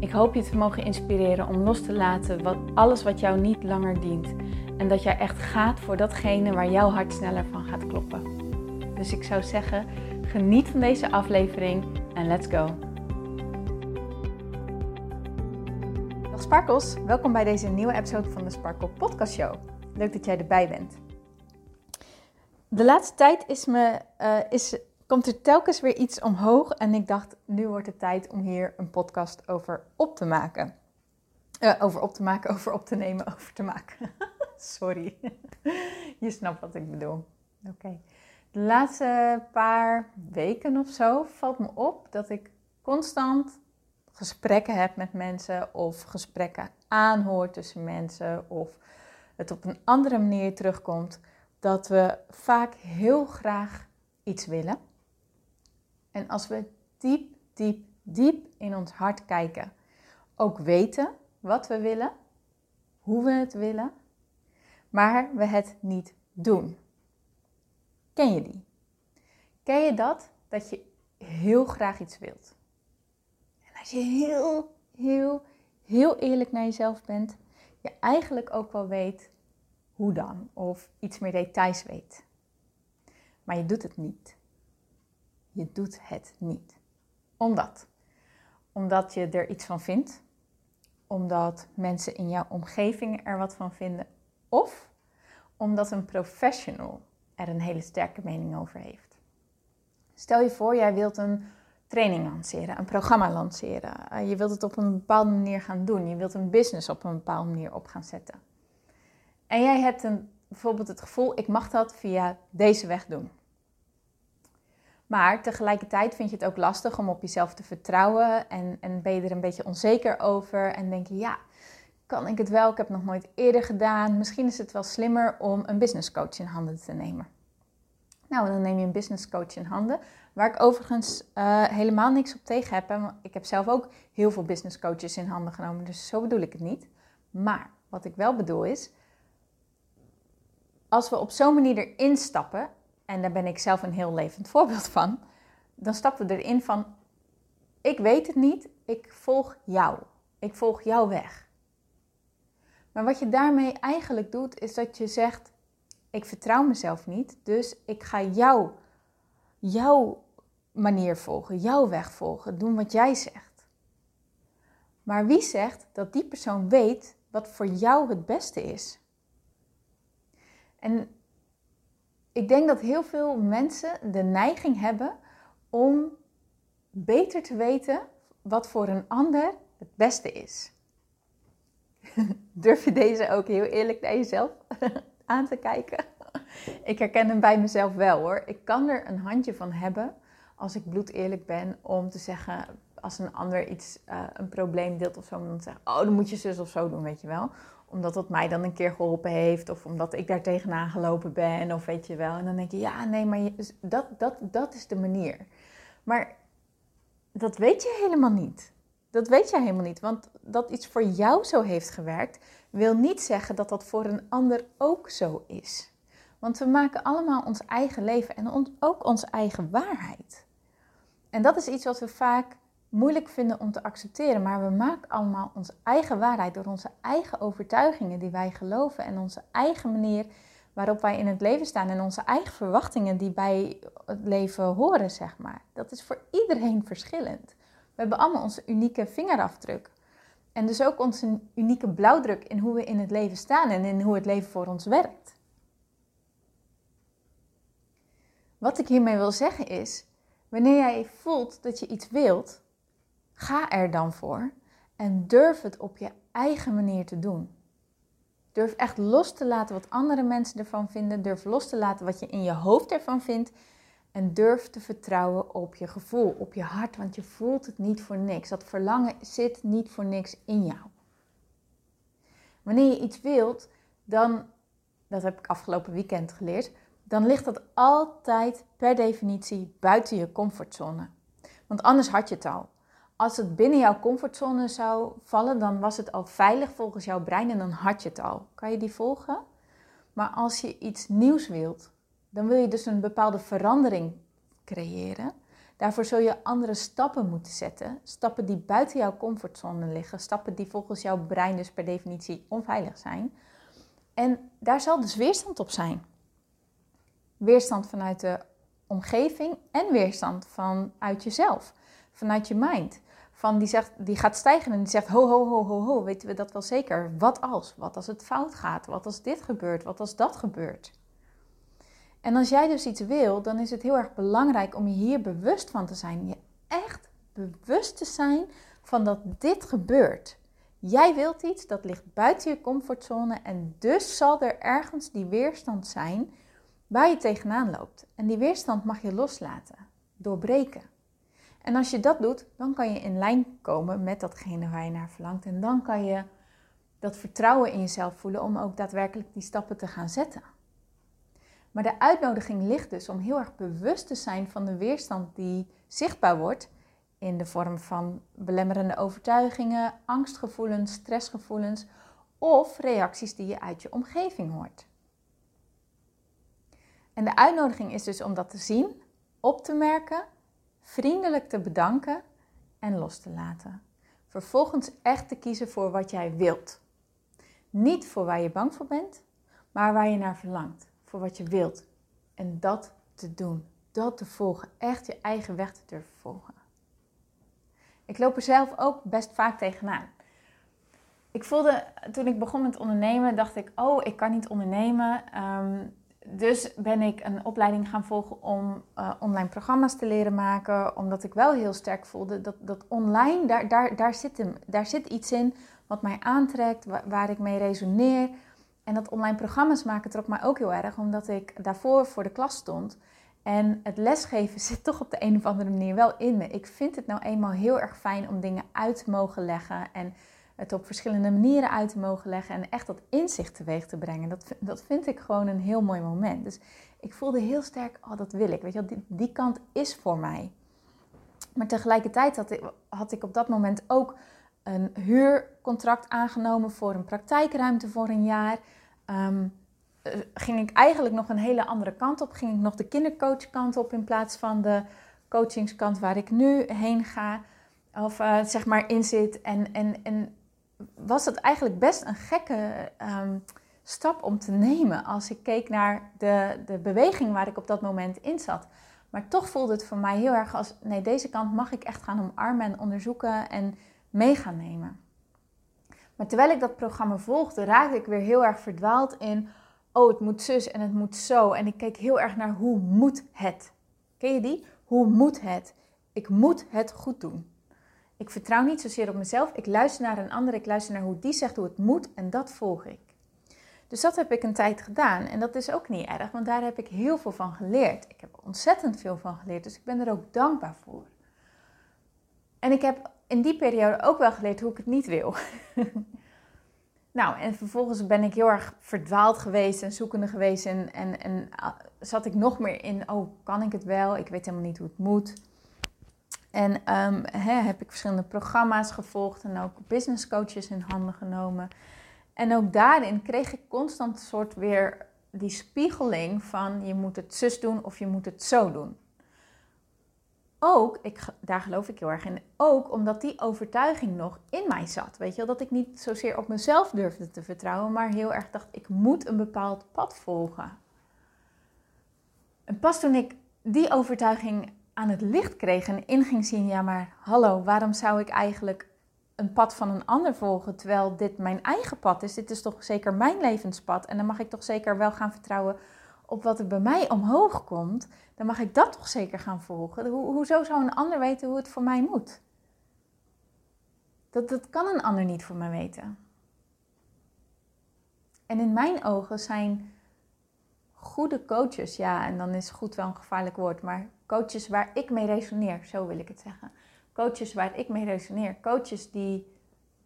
Ik hoop je te mogen inspireren om los te laten wat, alles wat jou niet langer dient. En dat jij echt gaat voor datgene waar jouw hart sneller van gaat kloppen. Dus ik zou zeggen, geniet van deze aflevering en let's go. Dag Sparkles, welkom bij deze nieuwe episode van de Sparkle Podcast Show. Leuk dat jij erbij bent. De laatste tijd is me, uh, is komt er telkens weer iets omhoog en ik dacht, nu wordt het tijd om hier een podcast over op te maken. Uh, over op te maken, over op te nemen, over te maken. Sorry. Je snapt wat ik bedoel. Oké. De laatste paar weken of zo valt me op dat ik constant gesprekken heb met mensen of gesprekken aanhoor tussen mensen of het op een andere manier terugkomt dat we vaak heel graag iets willen en als we diep, diep, diep in ons hart kijken, ook weten wat we willen, hoe we het willen, maar we het niet doen. Ken je die? Ken je dat? Dat je heel graag iets wilt. En als je heel, heel, heel eerlijk naar jezelf bent, je eigenlijk ook wel weet hoe dan, of iets meer details weet. Maar je doet het niet je doet het niet. Omdat? Omdat je er iets van vindt, omdat mensen in jouw omgeving er wat van vinden, of omdat een professional er een hele sterke mening over heeft. Stel je voor, jij wilt een training lanceren, een programma lanceren. Eh, je wilt het op een bepaalde manier gaan doen. Je wilt een business op een bepaalde manier op gaan zetten. En jij hebt een, bijvoorbeeld het gevoel, ik mag dat via deze weg doen. Maar tegelijkertijd vind je het ook lastig om op jezelf te vertrouwen en, en ben je er een beetje onzeker over en denk je, ja, kan ik het wel? Ik heb het nog nooit eerder gedaan. Misschien is het wel slimmer om een business coach in handen te nemen. Nou, dan neem je een business coach in handen, waar ik overigens uh, helemaal niks op tegen heb. Ik heb zelf ook heel veel business coaches in handen genomen, dus zo bedoel ik het niet. Maar wat ik wel bedoel is, als we op zo'n manier erin stappen en daar ben ik zelf een heel levend voorbeeld van, dan stappen we erin van, ik weet het niet, ik volg jou. Ik volg jouw weg. Maar wat je daarmee eigenlijk doet, is dat je zegt, ik vertrouw mezelf niet, dus ik ga jou, jouw manier volgen, jouw weg volgen, doen wat jij zegt. Maar wie zegt dat die persoon weet wat voor jou het beste is? En ik denk dat heel veel mensen de neiging hebben om beter te weten wat voor een ander het beste is. Durf je deze ook heel eerlijk naar jezelf aan te kijken? Ik herken hem bij mezelf wel hoor. Ik kan er een handje van hebben als ik bloed eerlijk ben om te zeggen, als een ander iets, uh, een probleem deelt of zo, om te zeggen, oh dan moet je zus of zo doen, weet je wel omdat het mij dan een keer geholpen heeft. Of omdat ik daar tegenaan gelopen ben. Of weet je wel. En dan denk je, ja, nee, maar je, dat, dat, dat is de manier. Maar dat weet je helemaal niet. Dat weet je helemaal niet. Want dat iets voor jou zo heeft gewerkt, wil niet zeggen dat dat voor een ander ook zo is. Want we maken allemaal ons eigen leven en ook onze eigen waarheid. En dat is iets wat we vaak moeilijk vinden om te accepteren. Maar we maken allemaal onze eigen waarheid door onze eigen overtuigingen die wij geloven en onze eigen manier waarop wij in het leven staan en onze eigen verwachtingen die bij het leven horen, zeg maar. Dat is voor iedereen verschillend. We hebben allemaal onze unieke vingerafdruk. En dus ook onze unieke blauwdruk in hoe we in het leven staan en in hoe het leven voor ons werkt. Wat ik hiermee wil zeggen is, wanneer jij voelt dat je iets wilt, Ga er dan voor en durf het op je eigen manier te doen. Durf echt los te laten wat andere mensen ervan vinden. Durf los te laten wat je in je hoofd ervan vindt. En durf te vertrouwen op je gevoel, op je hart, want je voelt het niet voor niks. Dat verlangen zit niet voor niks in jou. Wanneer je iets wilt, dan, dat heb ik afgelopen weekend geleerd, dan ligt dat altijd per definitie buiten je comfortzone. Want anders had je het al. Als het binnen jouw comfortzone zou vallen, dan was het al veilig volgens jouw brein en dan had je het al. Kan je die volgen? Maar als je iets nieuws wilt, dan wil je dus een bepaalde verandering creëren. Daarvoor zul je andere stappen moeten zetten. Stappen die buiten jouw comfortzone liggen. Stappen die volgens jouw brein dus per definitie onveilig zijn. En daar zal dus weerstand op zijn. Weerstand vanuit de omgeving en weerstand vanuit jezelf, vanuit je mind. Van die, zegt, die gaat stijgen en die zegt: ho, ho, ho, ho, ho, weten we dat wel zeker? Wat als? Wat als het fout gaat? Wat als dit gebeurt? Wat als dat gebeurt? En als jij dus iets wil, dan is het heel erg belangrijk om je hier bewust van te zijn. Je echt bewust te zijn van dat dit gebeurt. Jij wilt iets, dat ligt buiten je comfortzone en dus zal er ergens die weerstand zijn waar je tegenaan loopt. En die weerstand mag je loslaten, doorbreken. En als je dat doet, dan kan je in lijn komen met datgene waar je naar verlangt. En dan kan je dat vertrouwen in jezelf voelen om ook daadwerkelijk die stappen te gaan zetten. Maar de uitnodiging ligt dus om heel erg bewust te zijn van de weerstand die zichtbaar wordt in de vorm van belemmerende overtuigingen, angstgevoelens, stressgevoelens of reacties die je uit je omgeving hoort. En de uitnodiging is dus om dat te zien, op te merken, vriendelijk te bedanken en los te laten. Vervolgens echt te kiezen voor wat jij wilt. Niet voor waar je bang voor bent, maar waar je naar verlangt voor wat je wilt. En dat te doen, dat te volgen, echt je eigen weg te durven volgen. Ik loop er zelf ook best vaak tegenaan. Ik voelde, toen ik begon met ondernemen, dacht ik, oh, ik kan niet ondernemen. Ehm, dus ben ik een opleiding gaan volgen om uh, online programma's te leren maken. Omdat ik wel heel sterk voelde dat, dat online, daar, daar, daar, zit hem, daar zit iets in wat mij aantrekt, waar, waar ik mee resoneer. En dat online programma's maken trok mij ook heel erg, omdat ik daarvoor voor de klas stond. En het lesgeven zit toch op de een of andere manier wel in me. Ik vind het nou eenmaal heel erg fijn om dingen uit te mogen leggen en het op verschillende manieren uit te mogen leggen en echt dat inzicht teweeg te brengen. Dat, dat vind ik gewoon een heel mooi moment. Dus ik voelde heel sterk, oh dat wil ik. Weet je die, die kant is voor mij. Maar tegelijkertijd had ik, had ik op dat moment ook een huurcontract aangenomen voor een praktijkruimte voor een jaar. Ehm, eh, ging ik eigenlijk nog een hele andere kant op. Ging ik nog de kindercoachkant op in plaats van de coachingskant waar ik nu heen ga. Of uh, zeg maar in zit. En, en, en was het eigenlijk best een gekke ehm, stap om te nemen als ik keek naar de, de beweging waar ik op dat moment in zat. Maar toch voelde het voor mij heel erg als: nee, deze kant mag ik echt gaan omarmen en onderzoeken en mee gaan nemen. Maar terwijl ik dat programma volgde, raakte ik weer heel erg verdwaald in, oh het moet zus en het moet zo. En ik keek heel erg naar hoe moet het. Ken je die? Hoe moet het? Ik moet het goed doen. Ik vertrouw niet zozeer op mezelf. Ik luister naar een ander. Ik luister naar hoe die zegt hoe het moet en dat volg ik. Dus dat heb ik een tijd gedaan. En dat is ook niet erg, want daar heb ik heel veel van geleerd. Ik heb ontzettend veel van geleerd. Dus ik ben er ook dankbaar voor. En ik heb in die periode ook wel geleerd hoe ik het niet wil. nou, en vervolgens ben ik heel erg verdwaald geweest en zoekende geweest. En, en, en ah, zat ik nog meer in, oh, kan ik het wel? Ik weet helemaal niet hoe het moet. En um, heb ik verschillende programma's gevolgd en ook business coaches in handen genomen. En ook daarin kreeg ik constant soort weer die spiegeling van je moet het zus doen of je moet het zo doen ook, ik, daar geloof ik heel erg in, ook omdat die overtuiging nog in mij zat. Weet je wel, dat ik niet zozeer op mezelf durfde te vertrouwen, maar heel erg dacht, ik moet een bepaald pad volgen. En pas toen ik die overtuiging aan het licht kreeg en in ging zien, ja maar hallo, waarom zou ik eigenlijk een pad van een ander volgen, terwijl dit mijn eigen pad is? Dit is toch zeker mijn levenspad en dan mag ik toch zeker wel gaan vertrouwen op wat er bij mij omhoog komt, dan mag ik dat toch zeker gaan volgen. Ho hoezo zou een ander weten hoe het voor mij moet? Dat, dat kan een ander niet voor mij weten. En in mijn ogen zijn goede coaches, ja, en dan is goed wel een gevaarlijk woord, maar coaches waar ik mee resoneer, zo wil ik het zeggen. Coaches waar ik mee resoneer. Coaches die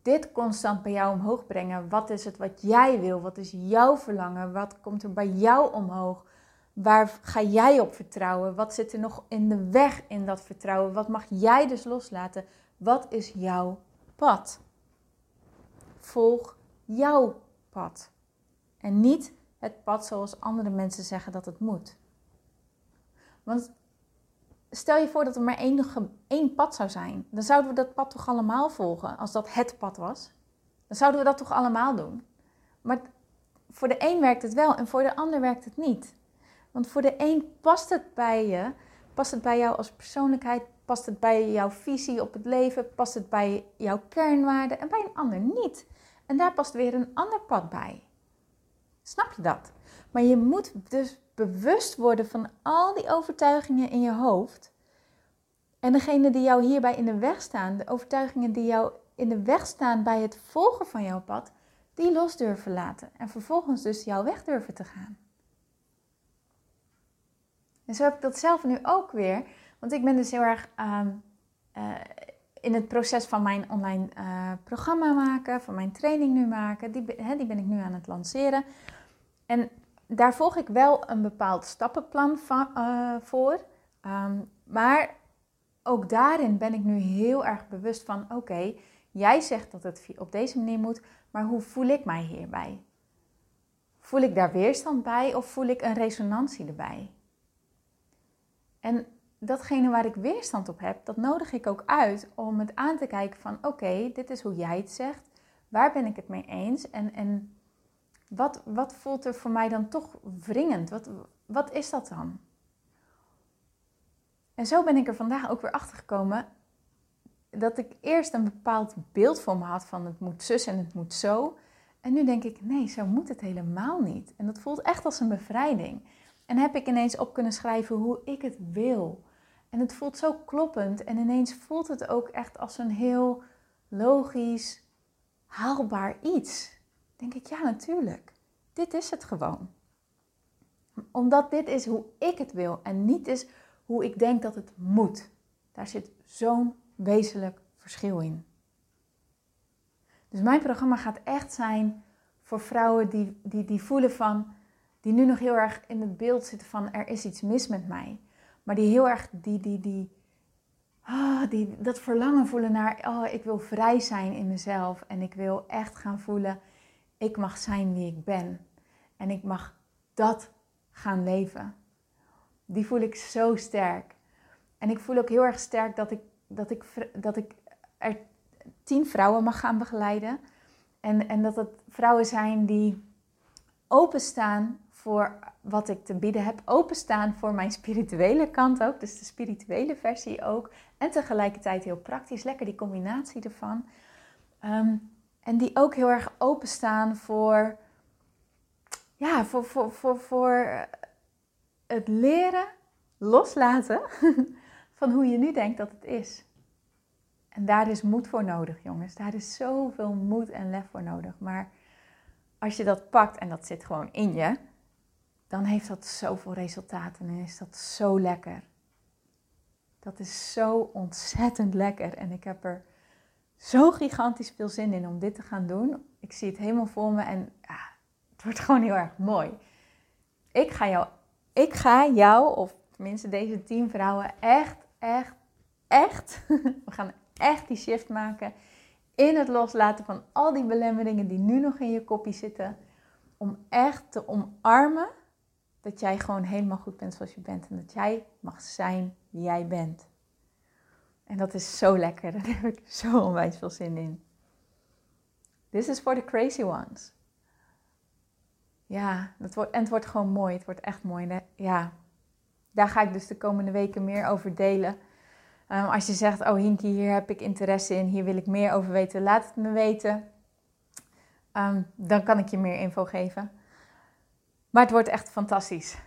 dit constant bij jou omhoog brengen. Wat is het wat jij wil? Wat is jouw verlangen? Wat komt er bij jou omhoog? Waar ga jij op vertrouwen? Wat zit er nog in de weg in dat vertrouwen? Wat mag jij dus loslaten? Wat is jouw pad? Volg jouw pad. En niet het pad zoals andere mensen zeggen dat het moet. Want stel je voor dat er maar één, pad zou zijn. Dan zouden we dat pad toch allemaal volgen, als dat het pad was. Dan zouden we dat toch allemaal doen. Maar voor de een werkt het wel en voor de ander werkt het niet. Want voor de een past het bij je, past het bij jou als persoonlijkheid, past het bij jouw visie op het leven, past het bij jouw kernwaarden en bij een ander niet. En daar past weer een ander pad bij. Snap je dat? Maar je moet dus bewust worden van al die overtuigingen in je hoofd. En degene die jou hierbij in de weg staan, de overtuigingen die jou in de weg staan bij het volgen van jouw pad, die los durven laten. En vervolgens dus jouw weg durven te gaan. En zo heb ik dat zelf nu ook weer. Want ik ben dus heel erg uh, in het proces van mijn online uh, programma maken, van mijn training nu maken. Die, die ben ik nu aan het lanceren. En daar volg ik wel een bepaald stappenplan van, uh, voor. Um, maar ook daarin ben ik nu heel erg bewust van: oké, jij zegt dat het op deze manier moet, maar hoe voel ik mij hierbij? Voel ik daar weerstand bij of voel ik een resonantie erbij? En datgene waar ik weerstand op heb, dat nodig ik ook uit om het aan te kijken van oké, dit is hoe jij het zegt. Waar ben ik het mee eens? En, en wat, wat voelt er voor mij dan toch wringend? Wat, wat is dat dan? En zo ben ik er vandaag ook weer achter gekomen dat ik eerst een bepaald beeld voor me had van het moet zus en het moet zo. En nu denk ik, nee, zo moet het helemaal niet. En dat voelt echt als een bevrijding. En heb ik ineens op kunnen schrijven hoe ik het wil. En het voelt zo kloppend. En ineens voelt het ook echt als een heel logisch, haalbaar iets. Denk ik, ja, natuurlijk. Dit is het gewoon. Omdat dit is hoe ik het wil en niet is hoe ik denk dat het moet. Daar zit zo'n wezenlijk verschil in. Dus mijn programma gaat echt zijn voor vrouwen die, die, die voelen van, die nu nog heel erg in het beeld zitten van er is iets mis met mij. Maar die heel erg die, die, die, oh, die, dat verlangen voelen naar, oh, ik wil vrij zijn in mezelf. En ik wil echt gaan voelen, ik mag zijn wie ik ben. En ik mag dat gaan leven. Die voel ik zo sterk. En ik voel ook heel erg sterk dat ik, dat ik, dat ik er tien vrouwen mag gaan begeleiden. En, en dat het vrouwen zijn die openstaan voor wat ik te bieden heb. Openstaan voor mijn spirituele kant ook. Dus de spirituele versie ook. En tegelijkertijd heel praktisch. Lekker die combinatie ervan. Ehm, en die ook heel erg openstaan voor, ja, voor, voor, voor, voor het leren loslaten van hoe je nu denkt dat het is. En daar is moed voor nodig, jongens. Daar is zoveel moed en lef voor nodig. Maar als je dat pakt en dat zit gewoon in je, dan heeft dat zoveel resultaten en is dat zo lekker. Dat is zo ontzettend lekker en ik heb er zo gigantisch veel zin in om dit te gaan doen. Ik zie het helemaal voor me en het wordt gewoon heel erg mooi. Ik ga jou, ik ga jou, of tenminste deze tien vrouwen, echt, echt, echt, we gaan echt die shift maken in het loslaten van al die belemmeringen die nu nog in je kopie zitten. Om echt te omarmen dat jij gewoon helemaal goed bent zoals je bent. En dat jij mag zijn wie jij bent. En dat is zo lekker. Daar heb ik zo onwijs veel zin in. This is for the crazy ones. Ja, dat wordt, en het wordt gewoon mooi. Het wordt echt mooi. Ja, daar ga ik dus de komende weken meer over delen. Um, als je zegt, oh Hinky, hier heb ik interesse in, hier wil ik meer over weten, laat het me weten. Um, dan kan ik je meer info geven. Maar het wordt echt fantastisch.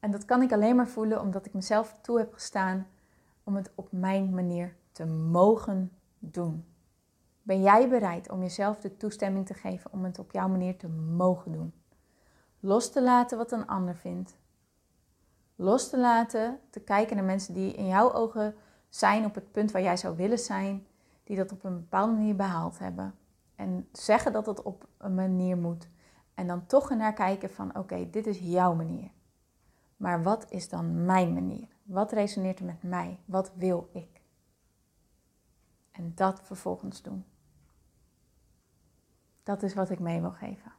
En dat kan ik alleen maar voelen omdat ik mezelf toe heb gestaan om het op mijn manier te mogen doen. Ben jij bereid om jezelf de toestemming te geven om het op jouw manier te mogen doen? Los te laten wat een ander vindt. Los te laten, te kijken naar mensen die in jouw ogen zijn op het punt waar jij zou willen zijn, die dat op een bepaalde manier behaald hebben. En zeggen dat het op een manier moet. En dan toch naar kijken van oké, dit is jouw manier. Maar wat is dan mijn manier? Wat resoneert er met mij? Wat wil ik? En dat vervolgens doen. Dat is wat ik mee wil geven.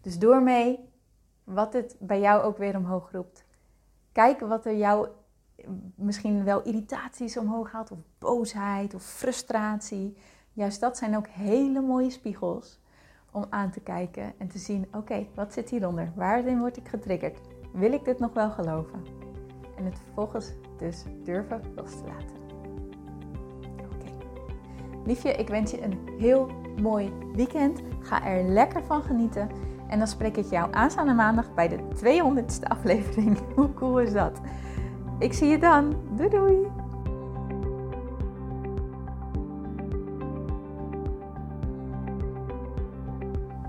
Dus door mee wat het bij jou ook weer omhoog roept. Kijken wat er jou misschien wel irritaties omhoog haalt, of boosheid of frustratie. Juist dat zijn ook hele mooie spiegels om aan te kijken en te zien: oké, wat zit hieronder? Waarin word ik getriggerd? Wil ik dit nog wel geloven? En het vervolgens dus durven los te laten. Oké. Liefje, ik wens je een heel mooi weekend. Ga er lekker van genieten. En dan spreek ik jou aanstaande maandag bij de 200ste aflevering. Hoe cool is dat? Ik zie je dan. Doei doei!